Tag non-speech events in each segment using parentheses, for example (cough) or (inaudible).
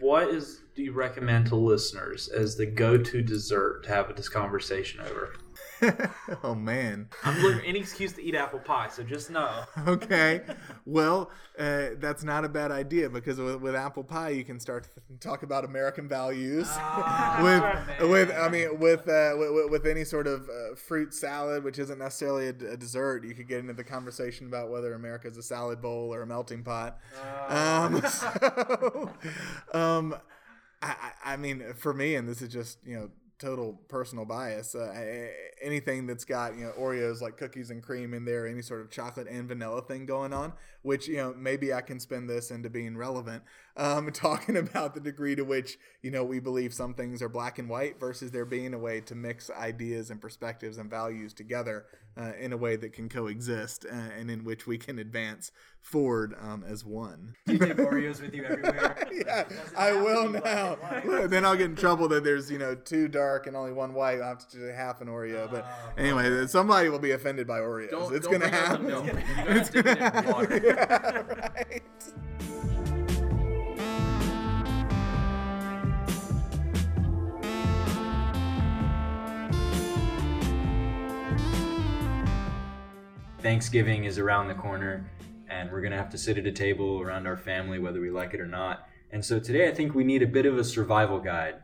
what is do you recommend to listeners as the go-to dessert to have this conversation over? (laughs) oh man. I'm looking for any excuse to eat apple pie, so just know. (laughs) okay. Well, uh, that's not a bad idea because with, with, apple pie you can start to talk about American values. Ah, (laughs) with with I mean with, uh, with, with any sort of uh, fruit salad, which isn't necessarily a, a, dessert, you could get into the conversation about whether America is a salad bowl or a melting pot. Ah. Um, so, um, I, I mean, for me, and this is just you know total personal bias. Uh, anything that's got you know Oreos like cookies and cream in there, any sort of chocolate and vanilla thing going on, which you know maybe I can spin this into being relevant, um, (laughs) talking about the degree to which you know we believe some things are black and white versus there being a way to mix ideas and perspectives and values together uh, in a way that can coexist uh, and in which we can advance forward um, as one. Do (laughs) you take Oreos with you everywhere? (laughs) yeah, I will now. (laughs) then I'll get in trouble that there's you know two dark and only one white. I have to do half an Oreo. But uh, anyway, somebody will be offended by Oreos. Don't, it's don't gonna happen. It's gonna happen. yeah, right. Thanksgiving is around the corner, and we're going to have to sit at a table around our family, whether we like it or not. And so today, I think we need a bit of a survival guide.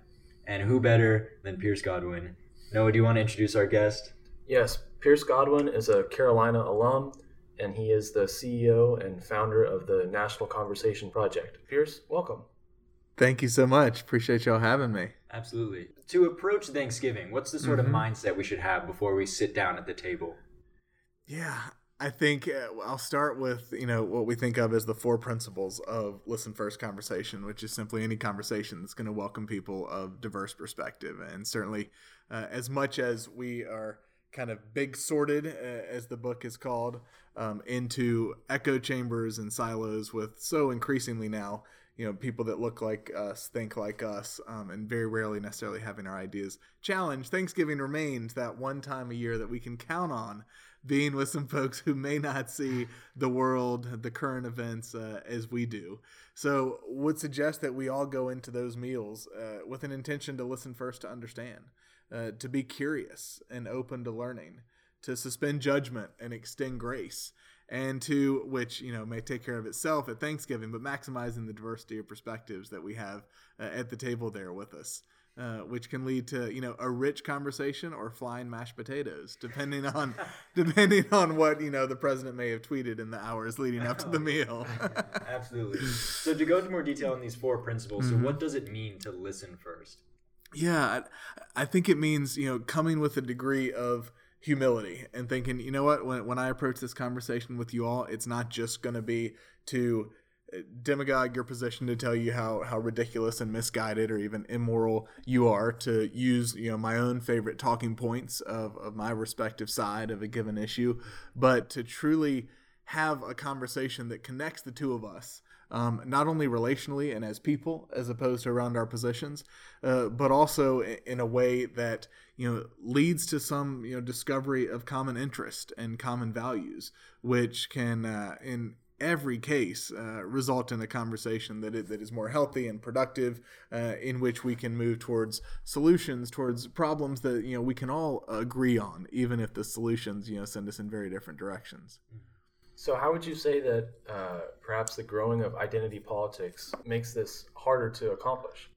And who better than Pearce Godwin? Noah, do you want to introduce our guest? Yes, Pearce Godwin is a Carolina alum, and he is the CEO and founder of the National Conversation Project. Pearce, welcome. Thank you so much. Appreciate y'all having me. Absolutely. To approach Thanksgiving, what's the sort mm-hmm. of mindset we should have before we sit down at the table? Yeah, I think uh, I'll start with you know what we think of as the four principles of listen first conversation, which is simply any conversation that's going to welcome people of diverse perspective, and certainly uh, as much as we are kind of big sorted, uh, as the book is called, um, into echo chambers and silos with so increasingly now you know people that look like us think like us um, and very rarely necessarily having our ideas challenged thanksgiving remains that one time a year that we can count on being with some folks who may not see the world, the current events uh, as we do. So, would suggest that we all go into those meals uh, with an intention to listen first to understand, uh, to be curious and open to learning, to suspend judgment and extend grace, and to which you know may take care of itself at Thanksgiving, but maximizing the diversity of perspectives that we have uh, at the table there with us uh, which can lead to you know a rich conversation or flying mashed potatoes, depending (laughs) on depending on what you know the president may have tweeted in the hours leading up to the (laughs) meal. Absolutely. (laughs) So to go into more detail on these four principles, mm-hmm. so what does it mean to listen first? Yeah, I, I think it means you know coming with a degree of humility and thinking, you know what, when when I approach this conversation with you all, it's not just going to be to eh, demagogue your position to tell you how how ridiculous and misguided or even immoral you are to use you know my own favorite talking points of, of my respective side of a given issue but to truly have a conversation that connects the two of us um, not only relationally and as people as opposed to around our positions uh, but also in a way that you know leads to some you know discovery of common interest and common values which can uh, in every case uh, result in a conversation that, is more healthy and productive uh, in which we can move towards solutions towards problems that you know we can all agree on even if the solutions you know send us in very different directions so how would you say that uh, perhaps the growing of identity politics makes this harder to accomplish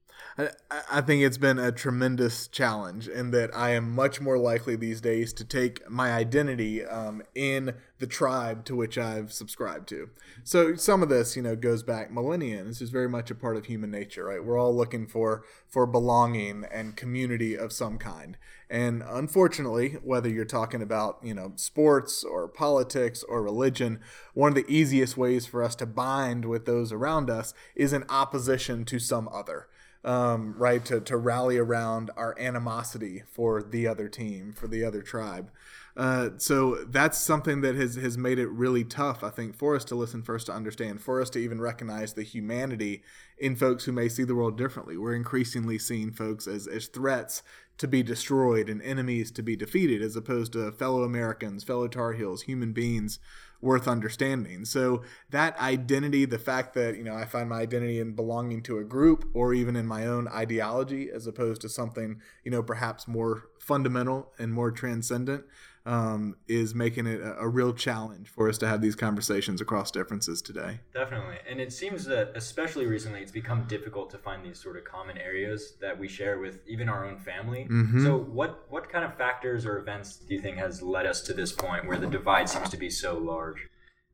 I, think it's been a tremendous challenge in that I am much more likely these days to take my identity um, in the tribe to which I've subscribed to. So some of this, you know, goes back millennia. This is very much a part of human nature, right? We're all looking for for belonging and community of some kind. And unfortunately, whether you're talking about, you know, sports or politics or religion, one of the easiest ways for us to bind with those around us is in opposition to some other um, right? To, to rally around our animosity for the other team, for the other tribe. Uh, so that's something that has, has made it really tough, I think, for us to listen first to understand, for us to even recognize the humanity in folks who may see the world differently. We're increasingly seeing folks as, as threats to be destroyed and enemies to be defeated, as opposed to fellow Americans, fellow Tar Heels, human beings worth understanding. So that identity, the fact that, you know, I find my identity in belonging to a group or even in my own ideology as opposed to something, you know, perhaps more fundamental and more transcendent um, is making it a, a, real challenge for us to have these conversations across differences today. Definitely. And it seems that, especially recently, it's become difficult to find these sort of common areas that we share with even our own family. Mm-hmm. So, what, what kind of factors or events do you think has led us to this point where the divide seems to be so large?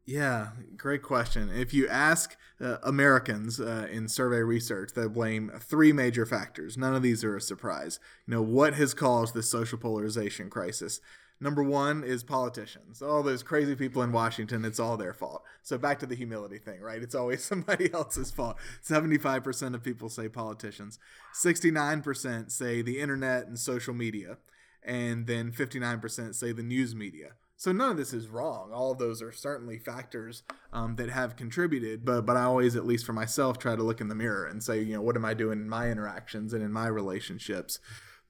Yeah, great question. If you ask uh, Americans uh, in survey research, they blame three major factors. None of these are a surprise. You know, what has caused this social polarization crisis? Number one is politicians. All those crazy people in Washington, it's all their fault. So back to the humility thing, right? It's always (laughs) somebody else's fault. 75% of people say politicians, 69% say the internet and social media, and then 59% say the news media. So none of this is wrong. All of those are certainly factors um, that have contributed. But but I always, at least for myself, try to look in the mirror and say, you know, what am I doing in my interactions and in my relationships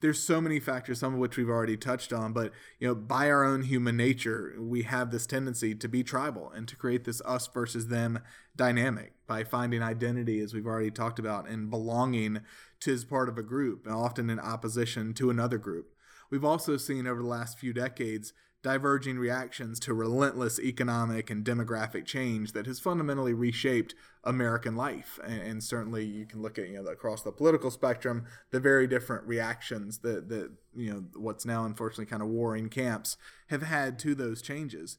there's so many factors, some of which we've already touched on, but you know, by our own human nature, we have this tendency to be tribal and to create this us versus them dynamic by finding identity, as we've already talked about, and belonging to as part of a group, and often in opposition to another group. We've also seen over the last few decades diverging reactions to relentless economic and demographic change that has fundamentally reshaped American life. And, and, certainly you can look at, you know, across the political spectrum, the very different reactions that, that, you know, what's now unfortunately kind of warring camps have had to those changes.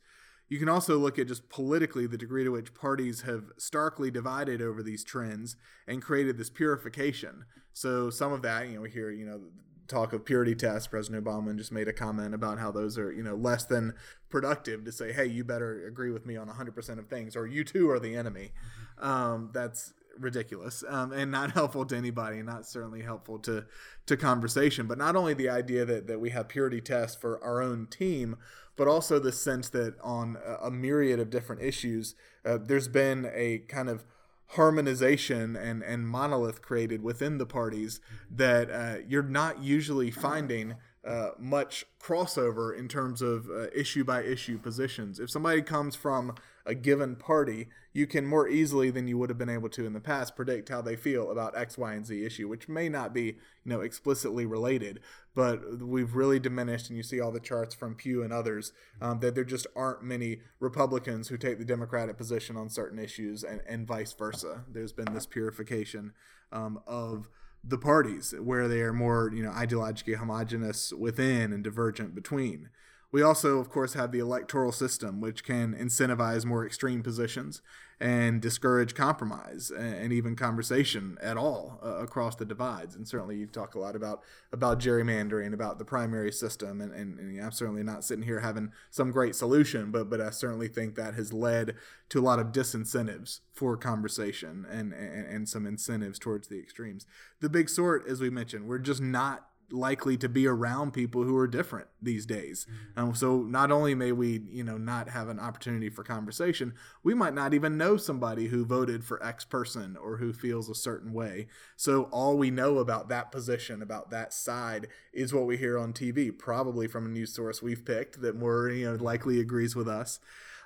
You can also look at just politically the degree to which parties have starkly divided over these trends and created this purification. So some of that, you know, hear, you know, talk of purity tests, President Obama just made a comment about how those are, you know, less than productive to say, hey, you better agree with me on 100% of things, or you too are the enemy. Um, that's ridiculous um, and not (laughs) helpful to anybody, and not certainly helpful to to conversation. But not only the idea that that we have purity tests for our own team, but also the sense that on a, a myriad of different issues, uh, there's been a kind of harmonization and, and monolith created within the parties that uh, you're not usually finding uh, much crossover in terms of uh, issue by issue positions. If somebody comes from a given party, you can more easily than you would have been able to in the past predict how they feel about X, Y, and Z issue, which may not be you know explicitly related, but we've really diminished. And you see all the charts from Pew and others um, that there just aren't many Republicans who take the Democratic position on certain issues, and, and vice versa. There's been this purification um, of the parties where they are more you know ideologically homogenous within and divergent between we also, of course, have the electoral system, which can incentivize more extreme positions and discourage compromise and even conversation at all uh, across the divides. And certainly, you talk a lot about about gerrymandering, about the primary system, and, and, and I'm certainly not sitting here having some great solution, but but I certainly think that has led to a lot of disincentives for conversation and, and, and some incentives towards the extremes. The big sort, as we mentioned, we're just not likely to be around people who are different these days. Mm-hmm. Um, so not only may we, you know, not have an opportunity for conversation, we might not even know somebody who voted for X person or who feels a certain way. So all we know about that position, about that side, is what we hear on TV, probably from a news source we've picked that more, you know, likely agrees with us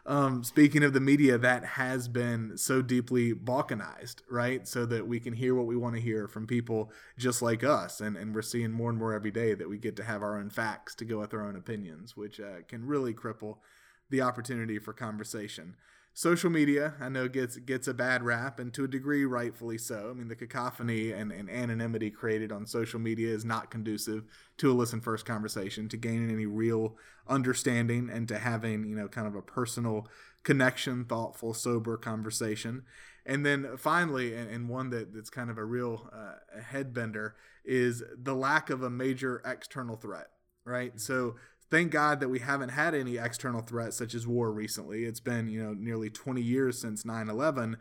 um, speaking of the media, that has been so deeply balkanized, right? So that we can hear what we want to hear from people just like us. And, and we're seeing more and more every day that we get to have our own facts to go with our own opinions, which uh, can really cripple the opportunity for conversation social media i know gets gets a bad rap and to a degree rightfully so. I mean the cacophony and, and anonymity created on social media is not conducive to a listen first conversation to gaining any real understanding and to having you know kind of a personal connection thoughtful sober conversation. And then finally and, and one that, that's kind of a real uh, headbender is the lack of a major external threat right? So thank God that we haven't had any external threats such as war recently. It's been, you know, nearly 20 years since 9 11.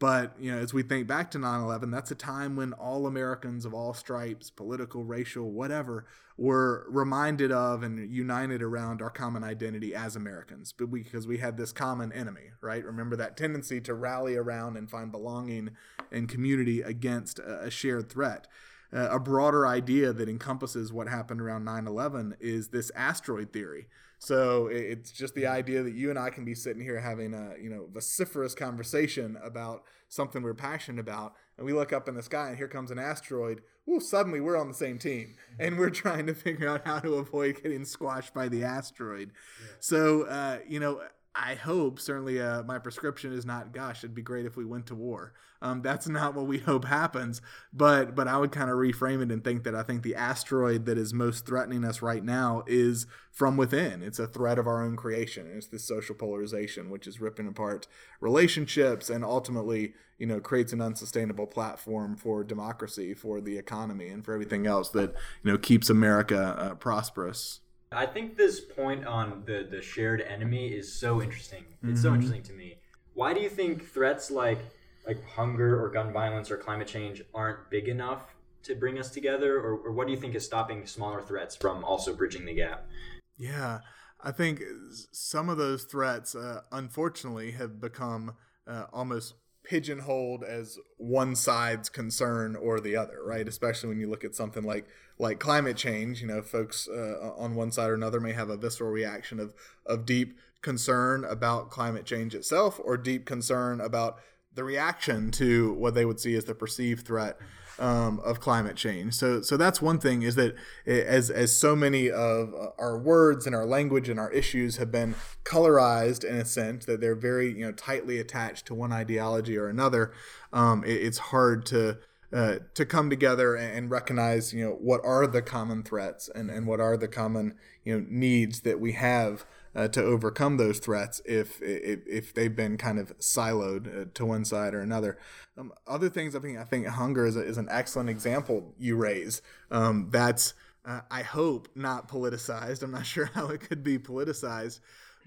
But you know, as we think back to 9/11, that's a time when all Americans of all stripes, political, racial, whatever, were reminded of and united around our common identity as Americans, but because we had this common enemy, right? Remember that tendency to rally around and find belonging and community against a shared threat. Uh, a broader idea that encompasses what happened around 9/11 is this asteroid theory. So it's just the idea that you and I can be sitting here having a you know vociferous conversation about something we're passionate about, and we look up in the sky and here comes an asteroid. Well, suddenly we're on the same team, and we're trying to figure out how to avoid getting squashed by the asteroid. Yeah. So uh, you know, I hope certainly uh, my prescription is not gosh it'd be great if we went to war. Um, that's (laughs) not what we hope happens, but but I would kind of reframe it and think that I think the asteroid that is most threatening us right now is from within. It's a threat of our own creation. It's this social polarization which is ripping apart relationships and ultimately you know creates an unsustainable platform for democracy, for the economy, and for everything else that you know keeps America uh, prosperous. I think this point on the the shared enemy is so interesting. It's mm-hmm. so interesting to me. Why do you think threats like like hunger or gun violence or climate change aren't big enough to bring us together, or, or what do you think is stopping smaller threats from also bridging the gap? Yeah, I think some of those threats, uh, unfortunately, have become uh, almost pigeonholed as one side's concern or the other, right? Especially when you look at something like like climate change. You know, folks uh, on one side or another may have a visceral reaction of of deep concern about climate change itself, or deep concern about the reaction to what they would see as the perceived threat um, of climate change. So, so that's one thing is that as as so many of uh, our words and our language and our issues have been colorized in a sense that they're very you know tightly attached to one ideology or another, um, it, it's hard to. Uh, to come together and recognize, you know, what are the common threats and, and what are the common, you know, needs that we have uh, to overcome those threats if, if, if they've been kind of siloed uh, to one side or another. Um, other things I think I think hunger is, a, is an excellent example you raise. Um, that's uh, I hope not politicized. I'm not (laughs) sure how it could be politicized,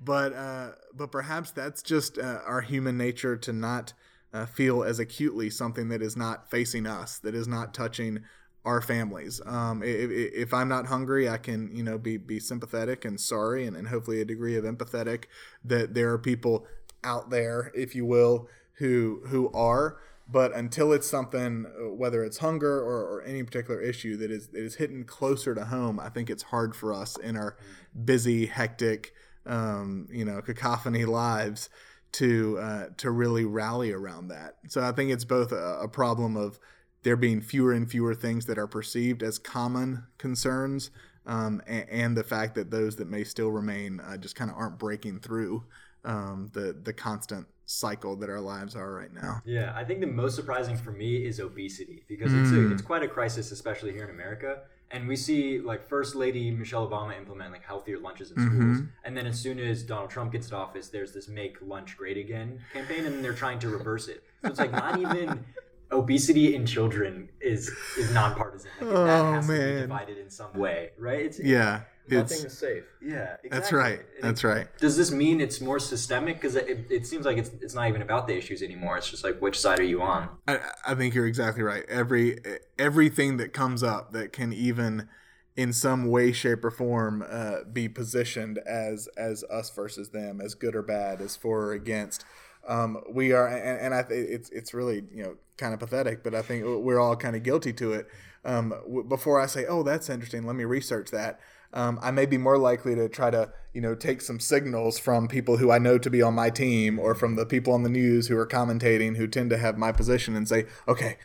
but uh, but perhaps that's just uh, our human nature to not. Uh, feel as acutely something that is not facing us, that is not touching our families. Um, if, if, I'm not hungry, I can, you know, be, be sympathetic and sorry and, and hopefully a degree of empathetic that there are people out there, if you will, who, who are, but until it's something, whether it's hunger or, or any particular issue that is, that is hitting closer to home, I think it's hard for us in our busy, hectic, um, you know, cacophony lives to, uh, to really rally around that. So I think it's both a, a problem of, there being fewer and fewer things that are perceived as common concerns, um, and, and, the fact that those that may still remain uh, just kind of aren't breaking through um, the the constant cycle that our lives are right now. Yeah, I think the most surprising for me is obesity because mm. it's a, it's quite a crisis, especially here in America. And we see like First Lady Michelle Obama implement like healthier lunches in mm-hmm. schools, and then as soon as Donald Trump gets to office, there's this "Make Lunch Great Again" campaign, and they're trying to reverse it. So it's like not even obesity in children is is nonpartisan. Like, oh that has man, to be divided in some way, right? It's, yeah, nothing is safe. Yeah, exactly. that's right. That's right. Does this mean it's more systemic? Because it, it seems like it's it's not even about the issues anymore. It's just like which side are you on? I, I think you're exactly right. Every everything that comes up that can even in some way shape or form uh, be positioned as as us versus them as good or bad as for or against um, we are, and, and I th- it's it's really you know kind of pathetic, but I think we're all kind of guilty to it. Um, w- before I say, "Oh, that's interesting," let me research that. Um, I may be more likely to try to you know take some signals from people who I know to be on my team, or from the people on the news who are commentating, who tend to have my position, and say, "Okay."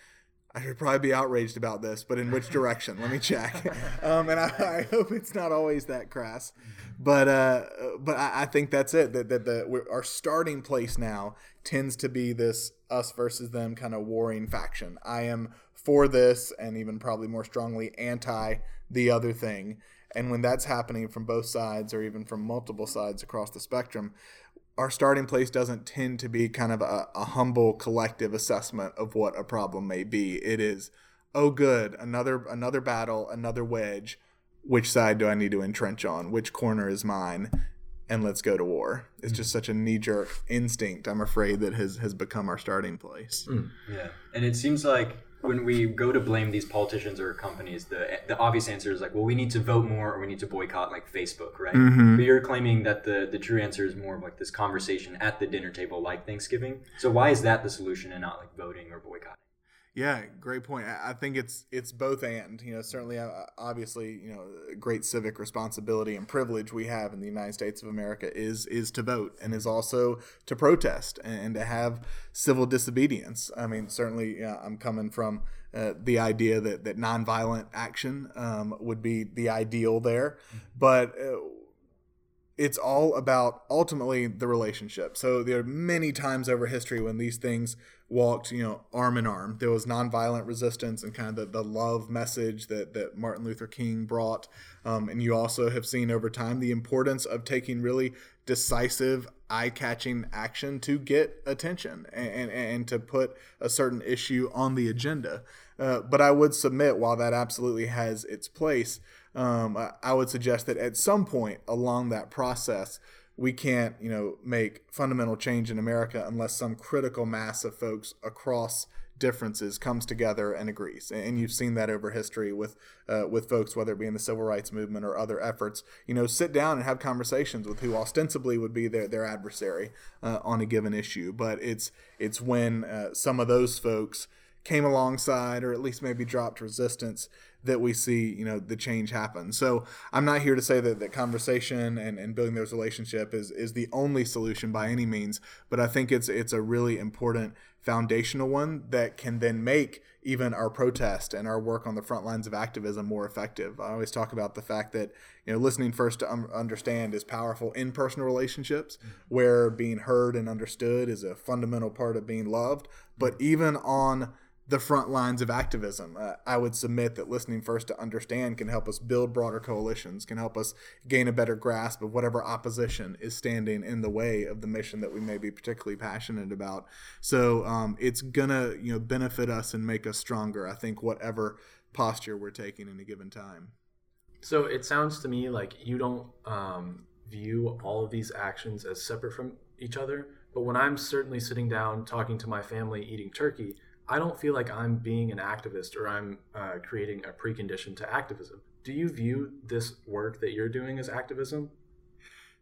I should probably be outraged about this, but in which direction? Let me check. (laughs) Um, and I, I, hope it's not always that crass but uh, but I, I, think that's it. That that the our starting place now tends to be this us versus them kind of warring faction. I am for this, and even probably more strongly anti the other thing. And when that's happening from both sides, or even from multiple sides across the spectrum, our starting place doesn't tend to be kind of a, a humble collective assessment of what a problem may be. It is, oh, good, another another battle, another wedge which side do I need to entrench on? Which corner is mine? and let's go to war. It's just such a knee jerk instinct, I'm afraid, that has, has become our starting place. Hmm. Yeah, and it seems like when we go to blame these politicians or companies, the the obvious answer is like, well, we need to vote more or we need to boycott like Facebook, right? Mm-hmm. But you're claiming that the the true answer is more of like this conversation at the dinner table, like Thanksgiving. So why is that the solution and not like voting or boycotting? Yeah, great point. I think it's it's both and. You know, certainly, uh, obviously, you know, great civic responsibility and privilege we have in the United States of America is is to vote and is also to protest and to have civil disobedience. I mean, certainly, yeah, I'm coming from uh, the idea that that nonviolent action um, would be the ideal there, but. Uh, it's all about ultimately the relationship. So there are many times over history when these things walked, you know, arm in arm. There was nonviolent resistance and kind of the, the love message that, that Martin Luther King brought. Um, and you also have seen over time the importance of taking really decisive, eye catching action to get attention and, and, and to put a certain issue on the agenda. Uh, but I would submit, while that absolutely has its place, um, I, I would suggest that at some point along that process, we can't, you know, make fundamental change in America unless some critical mass of folks across differences comes together and agrees. And you've seen that over history with uh, with folks, whether it be in the civil rights movement or other efforts. You know, sit down and have conversations with who ostensibly would be their their adversary uh, on a given issue. But it's it's when uh, some of those folks came alongside or at least maybe dropped resistance that we see you know the change happen. So i'm not here to say that, that conversation and, and building those relationship is is the only solution by any means but i think it's it's a really important foundational one that can then make even our protest and our work on the front lines of activism more effective. I always talk about the fact that you know listening first to um, understand is powerful in personal relationships where being heard and understood is a fundamental part of being loved but even on the front lines of activism. Uh, I would submit that listening first to understand can help us build broader coalitions, can help us gain a better grasp of whatever opposition is standing in the way of the mission that we may be particularly passionate about. So um, it's gonna you know benefit us and make us stronger. I think whatever posture we're taking in a given time. So it sounds to me like you don't um, view all of these actions as separate from each other. But when I'm certainly sitting down talking to my family eating turkey, I don't feel like I'm being an activist or I'm uh, creating a precondition to activism. Do you view this work that you're doing as activism?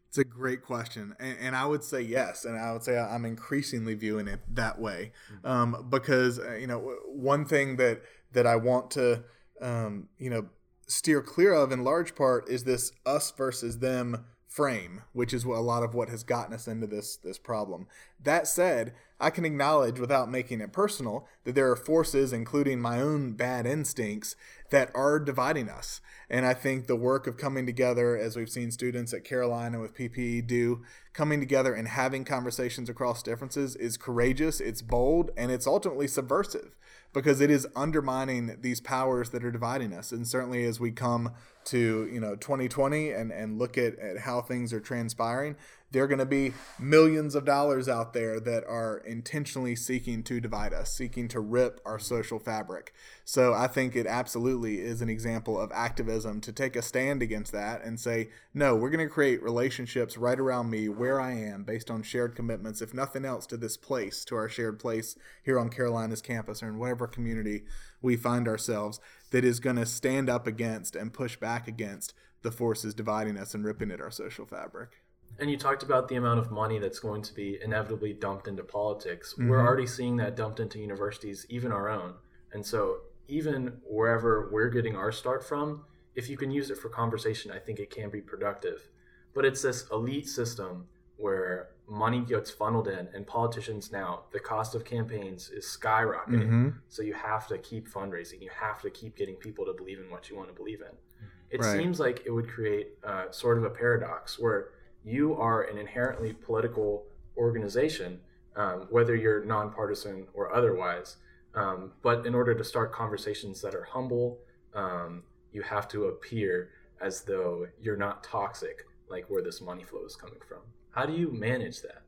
It's a great question, and, and, I would say yes, and I would say I'm increasingly viewing it that way, um, because uh, you know one thing that that I want to um, you know steer clear of in large part is this us versus them frame, which is what a lot of what has gotten us into this this problem. That said, I can acknowledge without making it personal that there are forces, including my own bad instincts, that are dividing us. And I think the work of coming together, as we've seen students at Carolina with PPE do, coming together and having conversations across differences is courageous, it's bold, and it's ultimately subversive because it is undermining these powers that are dividing us. And certainly as we come to, you know, 2020 and, and look at, at how things are transpiring, there are going to be millions of dollars out there that are intentionally seeking to divide us, seeking to rip our social fabric. So I think it absolutely is an example of activism to take a stand against that and say, no, we're going to create relationships right around me where I am based on shared commitments, if nothing else, to this place, to our shared place here on Carolina's campus or in whatever community we find ourselves that is going to stand up against and push back against the forces dividing us and ripping at our social fabric. And you talked about the amount of money that's going to be inevitably dumped into politics. Mm-hmm. We're already seeing that dumped into universities, even our own. And so, even wherever we're getting our start from, if you can use it for conversation, I think it can be productive. But it's this elite system where money gets funneled in, and politicians now, the cost of campaigns is skyrocketing. Mm-hmm. So, you have to keep fundraising, you have to keep getting people to believe in what you want to believe in. It right. seems like it would create uh, sort of a paradox where you are an inherently political organization, um, whether you're nonpartisan or otherwise. Um, but in order to start conversations that are humble, um, you have to appear as though you're not toxic, like where this money flow is coming from. How do you manage that?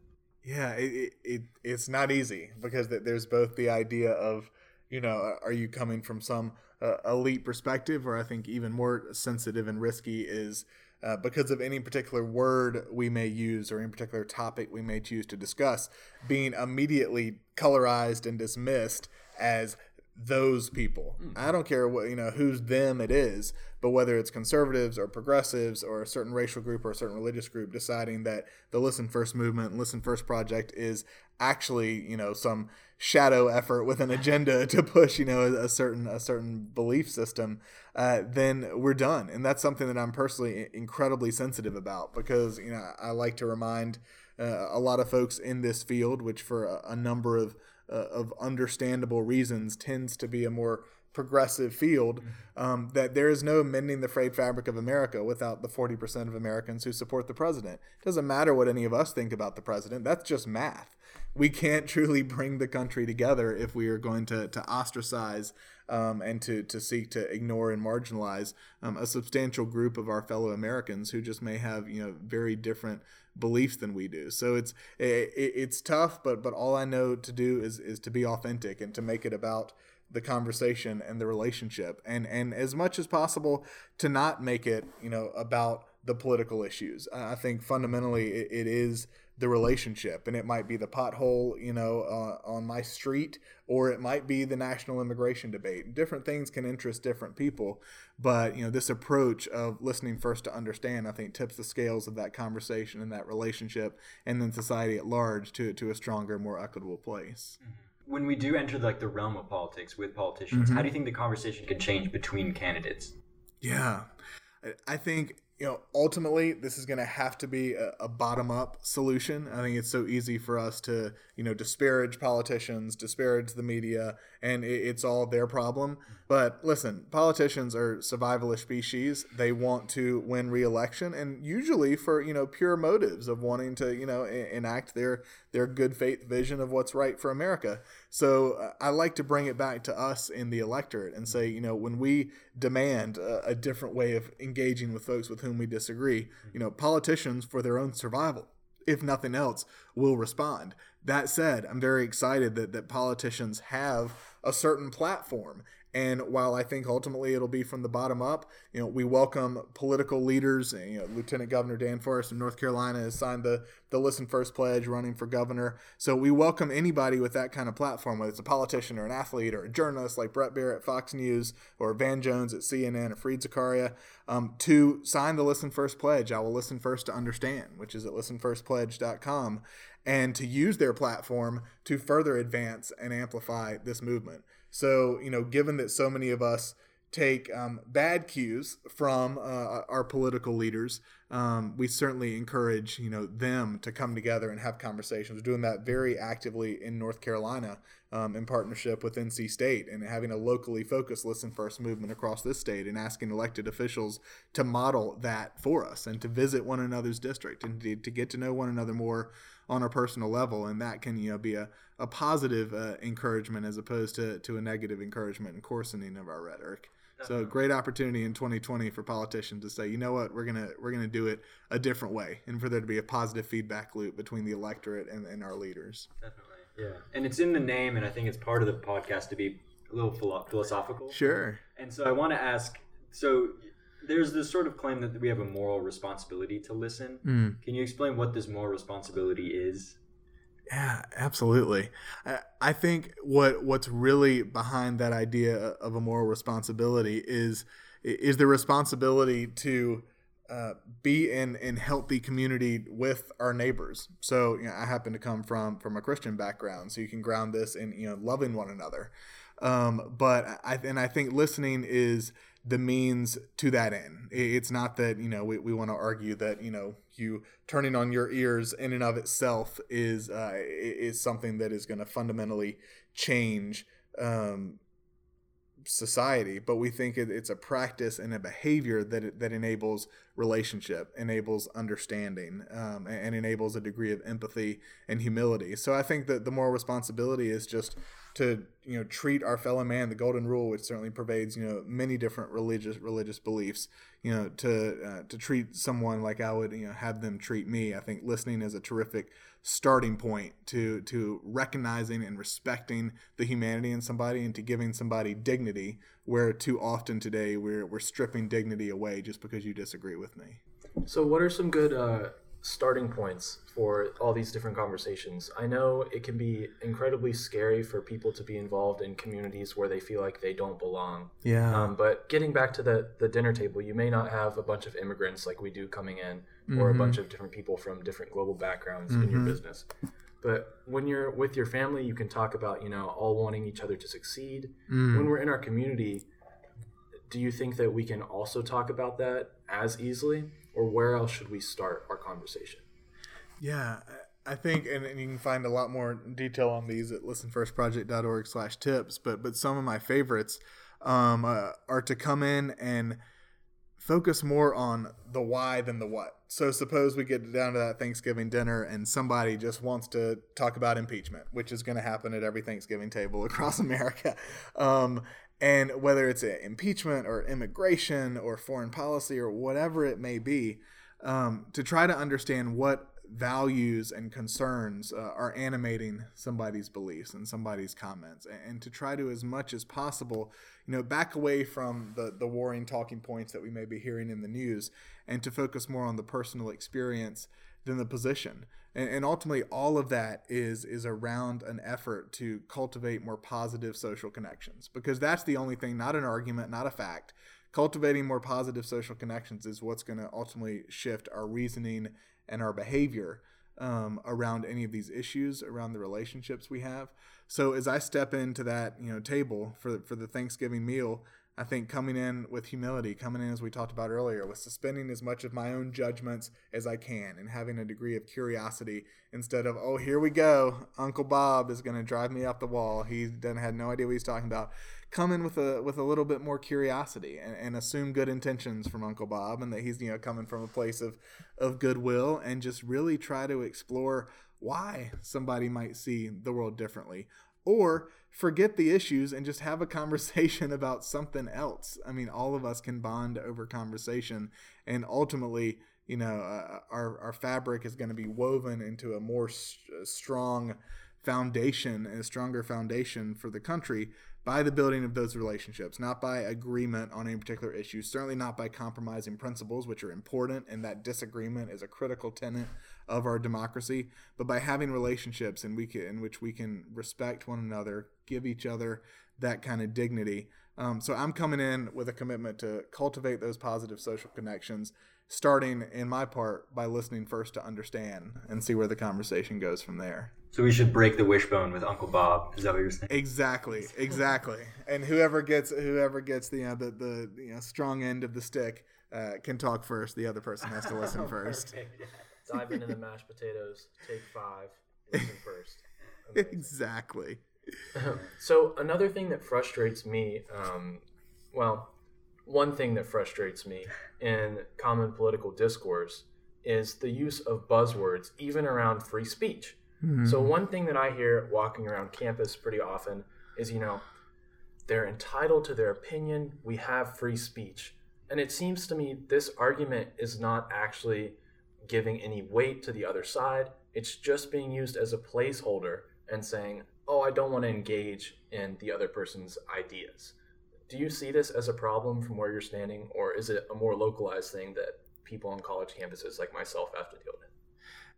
Yeah, it, it it's not easy because there's both the idea of, you know, are you coming from some uh, elite perspective, or I think even more sensitive and risky is uh, because of any particular word we may use or any particular topic we may choose to discuss, being immediately colorized and dismissed as those people. I don't care what you know who's them it is, but whether it's conservatives or progressives or a certain racial group or a certain religious group deciding that the Listen First movement, Listen First project is actually you know some shadow effort with an agenda to push you know a, a certain a certain belief system, uh, then we're done. And that's something that I'm personally incredibly sensitive about because you know I like to remind uh, a lot of folks in this field, which for a, a number of uh, of understandable reasons tends to be a more progressive field um, that there is no mending the frayed fabric of america without the 40% of americans who support the president. It doesn't matter what any of us think about the president that's just math. We can't (laughs) truly bring the country together if we are going to, to ostracize um, and to, to seek to ignore and marginalize um, a substantial group of our fellow Americans who just may have you know very different beliefs than we do. So it's it, it's tough, but but all I know to do is is to be authentic and to make it about the conversation and the relationship and and as much as possible to not make it you know about the political issues. I think fundamentally it, it is the relationship and it might be the pothole you know uh, on my street or it might be the national immigration debate. Different things can interest different people but you know this approach of listening first to understand i think tips the scales of that conversation and that relationship and then society at large to, to a stronger more equitable place. When we do enter like the realm of politics with politicians how do you think the conversation can change between candidates? Yeah. I think you know, ultimately, this is going to have to be a, a bottom up solution. I think it's so easy for us to, you know, disparage politicians, disparage the media, and it, it's all their problem. But listen, politicians are survivalist species. They want to win re-election, and usually for you know pure motives of wanting to you know enact their their good faith vision of what's right for America. So uh, I like to bring it back to us in the electorate and say, you know, when we demand a, a different way of engaging with folks with whom we disagree, mm-hmm. you know, politicians for their own survival, if nothing else, will respond. That said, I'm very excited that, that politicians have a certain platform. And while I think ultimately it'll be from the bottom up, you know, we welcome political leaders. You know, Lieutenant Governor Dan Forest of North Carolina has signed the the Listen First pledge, running for governor. So we welcome anybody with that kind of platform, whether it's a politician or an athlete or a journalist like Bret Baier at Fox News or Van Jones at CNN or Fareed Zakaria, um, to sign the Listen First pledge. I will listen first to understand, which is at listenfirstpledge.com, and to use their platform to further advance and amplify this movement. So, you know, given that so many of us take um, bad cues from uh, our political leaders, um, we certainly encourage, you know, them to come together and have conversations. We're doing that very actively in North Carolina um, in partnership with NC State and having a locally focused Listen First movement across this state and asking elected officials to model that for us and to visit one another's district and to, to get to know one another more on a personal level and that can you know be a, a positive uh, encouragement as opposed to, to a negative encouragement and coarsening of our rhetoric. So great opportunity in 2020 for politicians to say you know what? We're gonna we're gonna do it a different way and for there to be a positive feedback loop between the electorate and, and our leaders. Definitely. Yeah. And it's in the name and i think it's part of the podcast to be a little philo- philosophical. Sure. And so i want to ask so there's this sort of claim that we have a moral responsibility to listen. Mm. Can you explain what this moral responsibility is? Yeah, absolutely. I, I think what what's really behind that idea of a moral responsibility is is the responsibility to uh, be in in healthy community with our neighbors. So you know, I happen to come from from a Christian background, so you can ground this in you know loving one another. Um, but I and I think listening is the means to that end. It's not that, you know, we, we want to argue that, you know, you turning on your ears in and of itself is uh, is something that is going to fundamentally change um, society, but we think it, it's a practice and a behavior that that enables relationship, enables understanding, um, and, and, enables a degree of empathy and humility. So I think that the moral responsibility is just to you know treat our fellow man the golden rule which certainly pervades you know many different religious religious beliefs you know to uh, to treat someone like I would you know have them treat me I think listening is a terrific starting point to to recognizing and respecting the humanity in somebody and to giving somebody dignity where too often today we're we're stripping dignity away just because you disagree with me. So, what are some good uh, starting points for all these different conversations? I know it can be incredibly scary for people to be involved in communities where they feel like they don't belong. Yeah. Um, but getting back to the, the dinner table, you may not have a bunch of immigrants like we do coming in, or a Mhm. bunch of different people from different global backgrounds in your Mhm. business. But when you're with your family, you can talk about, you know, all wanting each other to succeed. Mm. When we're in our community, do you think that we can also talk about that as easily? Or where else should we start our conversation? Yeah, I think, and, and you can find a lot more detail on these at listenfirstproject.org slash tips, but, but some of my favorites um, uh, are to come in and focus more on the why than the what. So suppose we get down to that Thanksgiving dinner and somebody just wants to talk about impeachment, which is going to happen at every Thanksgiving table (laughs) across America. Um, and whether it's impeachment or immigration or foreign policy or whatever it may be, um, to try to understand what values and concerns uh, are animating somebody's beliefs and somebody's comments and, and to try to as much as possible you know back away from the the warring talking points that we may be hearing in the news and to focus more on the personal experience than the position. And, and ultimately all of that is is around an effort to cultivate more positive social connections. Because that's the only thing not an argument not a fact. Cultivating more positive social connections is what's going to ultimately shift our reasoning and our behavior um, around any of these issues, around the relationships we have. So as I step into that you know table for for the Thanksgiving meal, I think coming in with humility, coming in as we talked about earlier, with suspending as much of my own judgments as I can, and having a degree of curiosity instead of oh here we go, Uncle Bob is going to drive me up the wall. He doesn't had no idea what he's talking about. Come in with a with a little bit more curiosity and, and assume good intentions from Uncle Bob, and that he's you know coming from a place of of goodwill, and just really try to explore why somebody might see the world differently or forget the issues and just have a conversation (laughs) about something else. I mean, all of us can bond over conversation, and ultimately, you know, uh, our our fabric is going to be woven into a more st- strong foundation and a stronger foundation for the country by the building of those relationships, not by agreement on any particular issue, certainly not by compromising principles, which are important, and that disagreement is a critical tenet of our democracy, but by having relationships we can, in which we can respect one another, give each other that kind of dignity. Um, so I'm coming in with a commitment to cultivate those positive social connections, starting in my part by listening first to understand and see where the conversation goes from there. So we should break the wishbone with Uncle Bob. Is that what you're saying? Exactly, exactly. and whoever gets whoever gets the you know, the the you know, strong end of the stick uh, can talk first. The other person has to listen (laughs) first. Dive into the mashed potatoes, take five, (laughs) listen first. Amazing. exactly. (laughs) so another thing that frustrates me, um, well, one thing that frustrates me in common political discourse is the use of buzzwords, even around free speech. So one thing that I hear walking around campus pretty often is, you know, they're entitled to their opinion. We have free speech. And it seems to me this argument is not actually giving any weight to the other side. It's just being used as a placeholder and saying, oh, I don't want to engage in the other person's ideas. Do you see this as a problem from where you're standing, or is it a more localized thing that people on college campuses like myself have to deal with?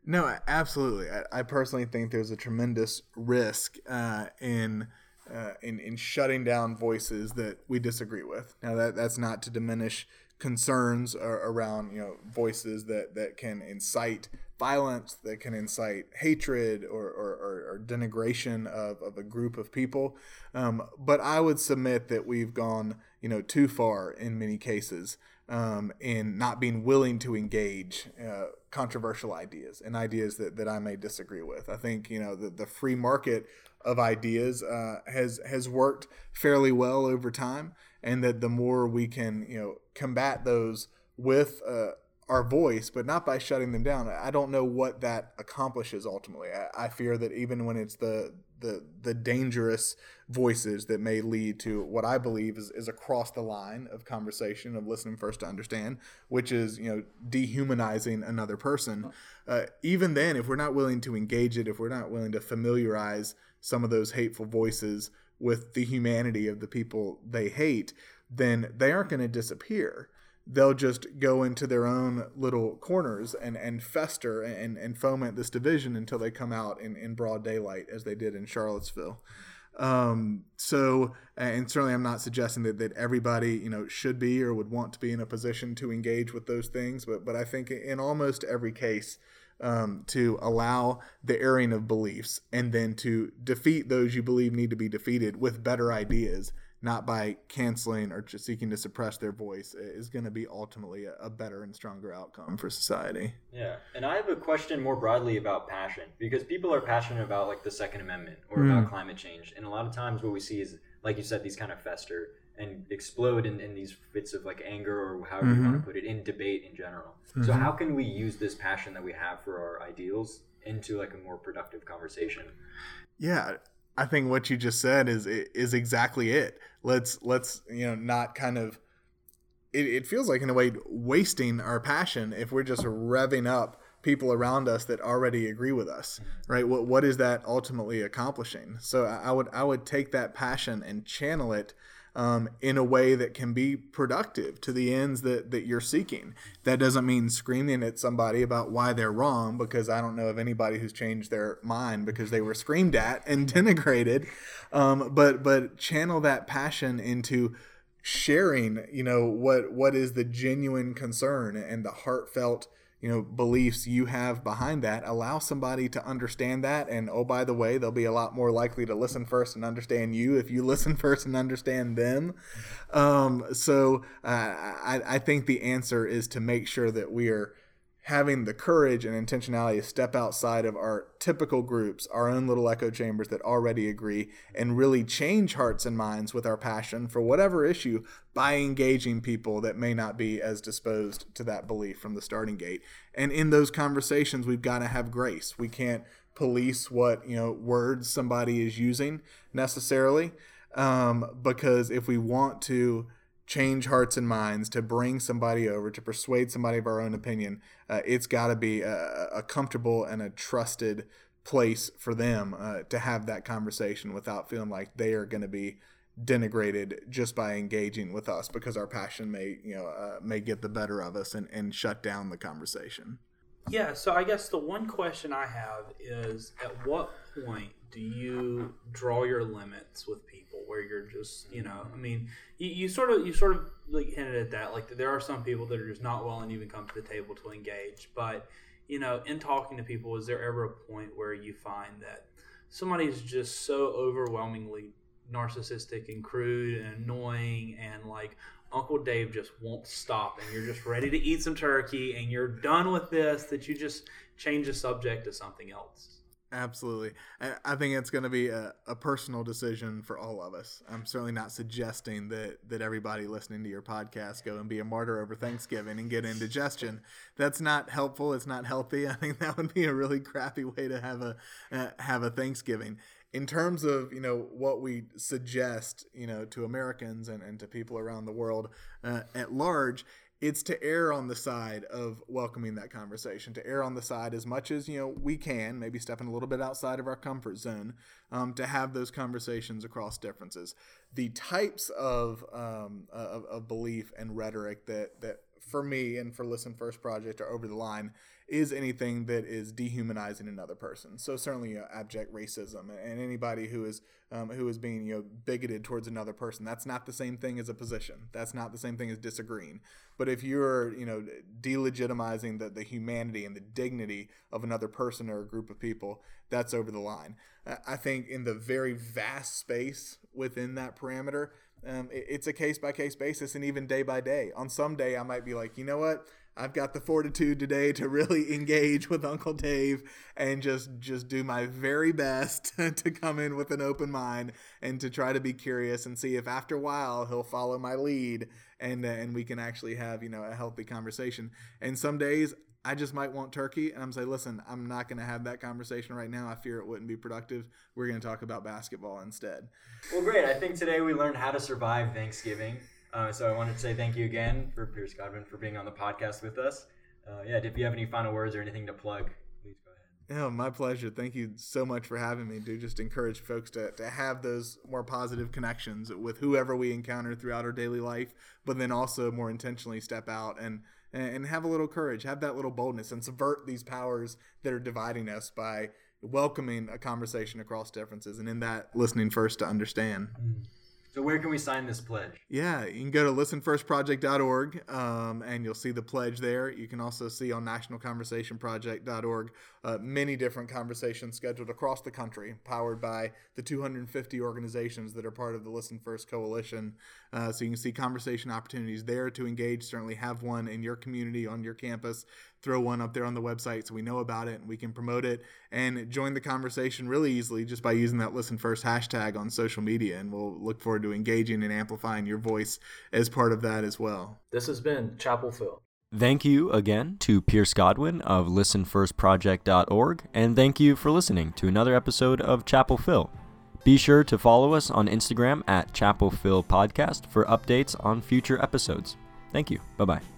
No, absolutely. I, I personally think there's a tremendous risk uh, in, uh, in in shutting down voices that we disagree with. Now, that that's not to diminish concerns around you know voices that that can incite violence, that can incite hatred or or, or, denigration of, of a group of people. Um, but I would submit that we've gone you know too far in many cases um, in not being willing to engage uh, controversial ideas and ideas that, that I may disagree with. I think you know the, the free market of ideas uh, has has worked fairly well over time, and that the more we can you know combat those with uh, our voice, but not by shutting them down. I don't know what that accomplishes ultimately. I, I fear that even when it's the the the dangerous voices that may lead to what I believe is, is across the line of conversation of listening first to understand, which is you know dehumanizing another person. Uh, even then, if we're not willing to engage it, if we're not willing to familiarize some of those hateful voices with the humanity of the people they hate, then they aren't going to disappear. they'll just go into their own little corners and, and fester and, and foment this division until they come out in, in broad daylight, as they did in Charlottesville. Um, so, and certainly I'm not suggesting that, that everybody, you know, should be or would want to be in a position to engage with those things, but, but I think in almost every case, um, to allow the airing of beliefs and then to defeat those you believe need to be defeated with better ideas not by canceling or just seeking to suppress their voice is going to be ultimately a, a, better and stronger outcome for society. Yeah, and I have a question more broadly about passion because people are passionate about like the Second Amendment or mm. about climate change, and a lot of times what we see is, like you said, these kind of fester and explode in, in these fits of like anger or however mm-hmm. you want to put it in debate in general. Mm-hmm. So how can we use this passion that we have for our ideals into like a more productive conversation? Yeah, I think what you just said is is exactly it. Let's let's you know not kind of. It, it feels like in a way wasting our passion if we're just revving up people around us that already agree with us, right? What what is that ultimately accomplishing? So I would I would take that passion and channel it um, in a way that can be productive to the ends that, that you're seeking. That doesn't mean screaming at somebody about why they're wrong, because I don't know of anybody who's changed their mind because they were screamed at and (laughs) denigrated. Um, but but channel that passion into sharing, you know, what what is the genuine concern and the heartfelt you know beliefs you have behind that allow somebody to understand that. And oh by the way they'll be a lot more likely to listen first and understand you if you (laughs) listen first and understand them. Um, so uh, I, I think the answer is to make sure that we are having the courage and intentionality to step outside of our typical groups, our own little echo chambers that already agree, and really change hearts and minds with our passion for whatever issue by engaging people that may not be as disposed to that belief from the starting gate. And in those conversations, we've got to have grace. We can't police what you know words somebody is using necessarily, um, because if we want to change hearts and minds, to bring somebody over, to persuade somebody of our own opinion, uh, it's got to be a, a, comfortable and a trusted place for them uh, to have that conversation without feeling like they are going to be denigrated just by engaging with us because our passion may you know uh, may get the better of us and, and shut down the conversation. Yeah so i guess the one question i have is at what point do you draw your limits with people where you're just you know i mm-hmm. mean you, you sort of you sort of like hinted at that like there are some people that are just not willing to even come to the table to engage but you know in talking to people is there ever a point where you find that somebody's just so overwhelmingly narcissistic and crude and annoying and like Uncle Dave just won't stop and you're just ready to eat some turkey and you're done with this that you just change the subject to something else. Absolutely. I think it's going to be a, a, personal decision for all of us. I'm certainly not suggesting that, that everybody listening to your podcast go and be a martyr over Thanksgiving and get indigestion. That's not helpful. It's not healthy. (laughs) I think that would be a really crappy way to have a uh, have a Thanksgiving. In terms of you know what we suggest you know to Americans and, and to people around the world uh, at large, it's to err on the side of welcoming that conversation to err on the side as much as you know we can maybe stepping a little bit outside of our comfort zone um, to have those conversations across differences. The types of, um, of, of belief and rhetoric that that for me and for listen first project are over the line is anything that is dehumanizing another person. So certainly uh, abject racism and anybody who is um, who is being you know bigoted towards another person. That's not the same thing as a position. That's not the same thing as disagreeing. But if you're you know delegitimizing the, the humanity and the dignity of another person or a group of people, that's over the line. I think in the very vast space within that parameter, um, it, it's a case by case basis and even day by day. On some day, I might be like, you know what I've got the fortitude today to really (laughs) engage with Uncle Dave and just just do my very best (laughs) to come in with an open mind and to try to be curious and see if after a while he'll follow my lead and uh, and we can actually have you know a healthy conversation. And some days I just might want turkey and I'm say, listen, I'm not going to have that conversation right now. I fear it wouldn't be productive. We're going to talk about basketball instead. Well, great. I think today we learned how to survive Thanksgiving. Uh, so I wanted to say thank you again for Pearce Godwin for being on the podcast with us. Uh, yeah, if you have any final words or anything to plug, please go ahead. Yeah, my pleasure. Thank you so much for having me. Do just encourage folks to, to have those more positive connections with whoever we encounter throughout our daily life, but then also more intentionally step out and and have a little courage, have that little boldness, and subvert these powers that are dividing us by welcoming a conversation across differences, and in that listening first to understand. Mm. So where can we sign this pledge? Yeah, you can go to listenfirstproject.org um, and you'll see the pledge there. You can also see on nationalconversationproject.org uh, many different conversations scheduled across the country, powered by the 250 organizations that are part of the Listen First Coalition. Uh, so you can see conversation opportunities there to engage. Certainly have one in your community, on your campus. Throw one up there on the website so we know about it and we can promote it and join the conversation really easily just by using that Listen First hashtag on social media. And we'll look forward to engaging and amplifying your voice as part of that as well. This has been Chapel Phil. Thank you again to Pearce Godwin of listenfirstproject.org, and thank you for listening to another episode of Chapel Phil. Be sure to follow us on Instagram at Chapel Phil Podcast for updates on future episodes. Thank you. Bye bye.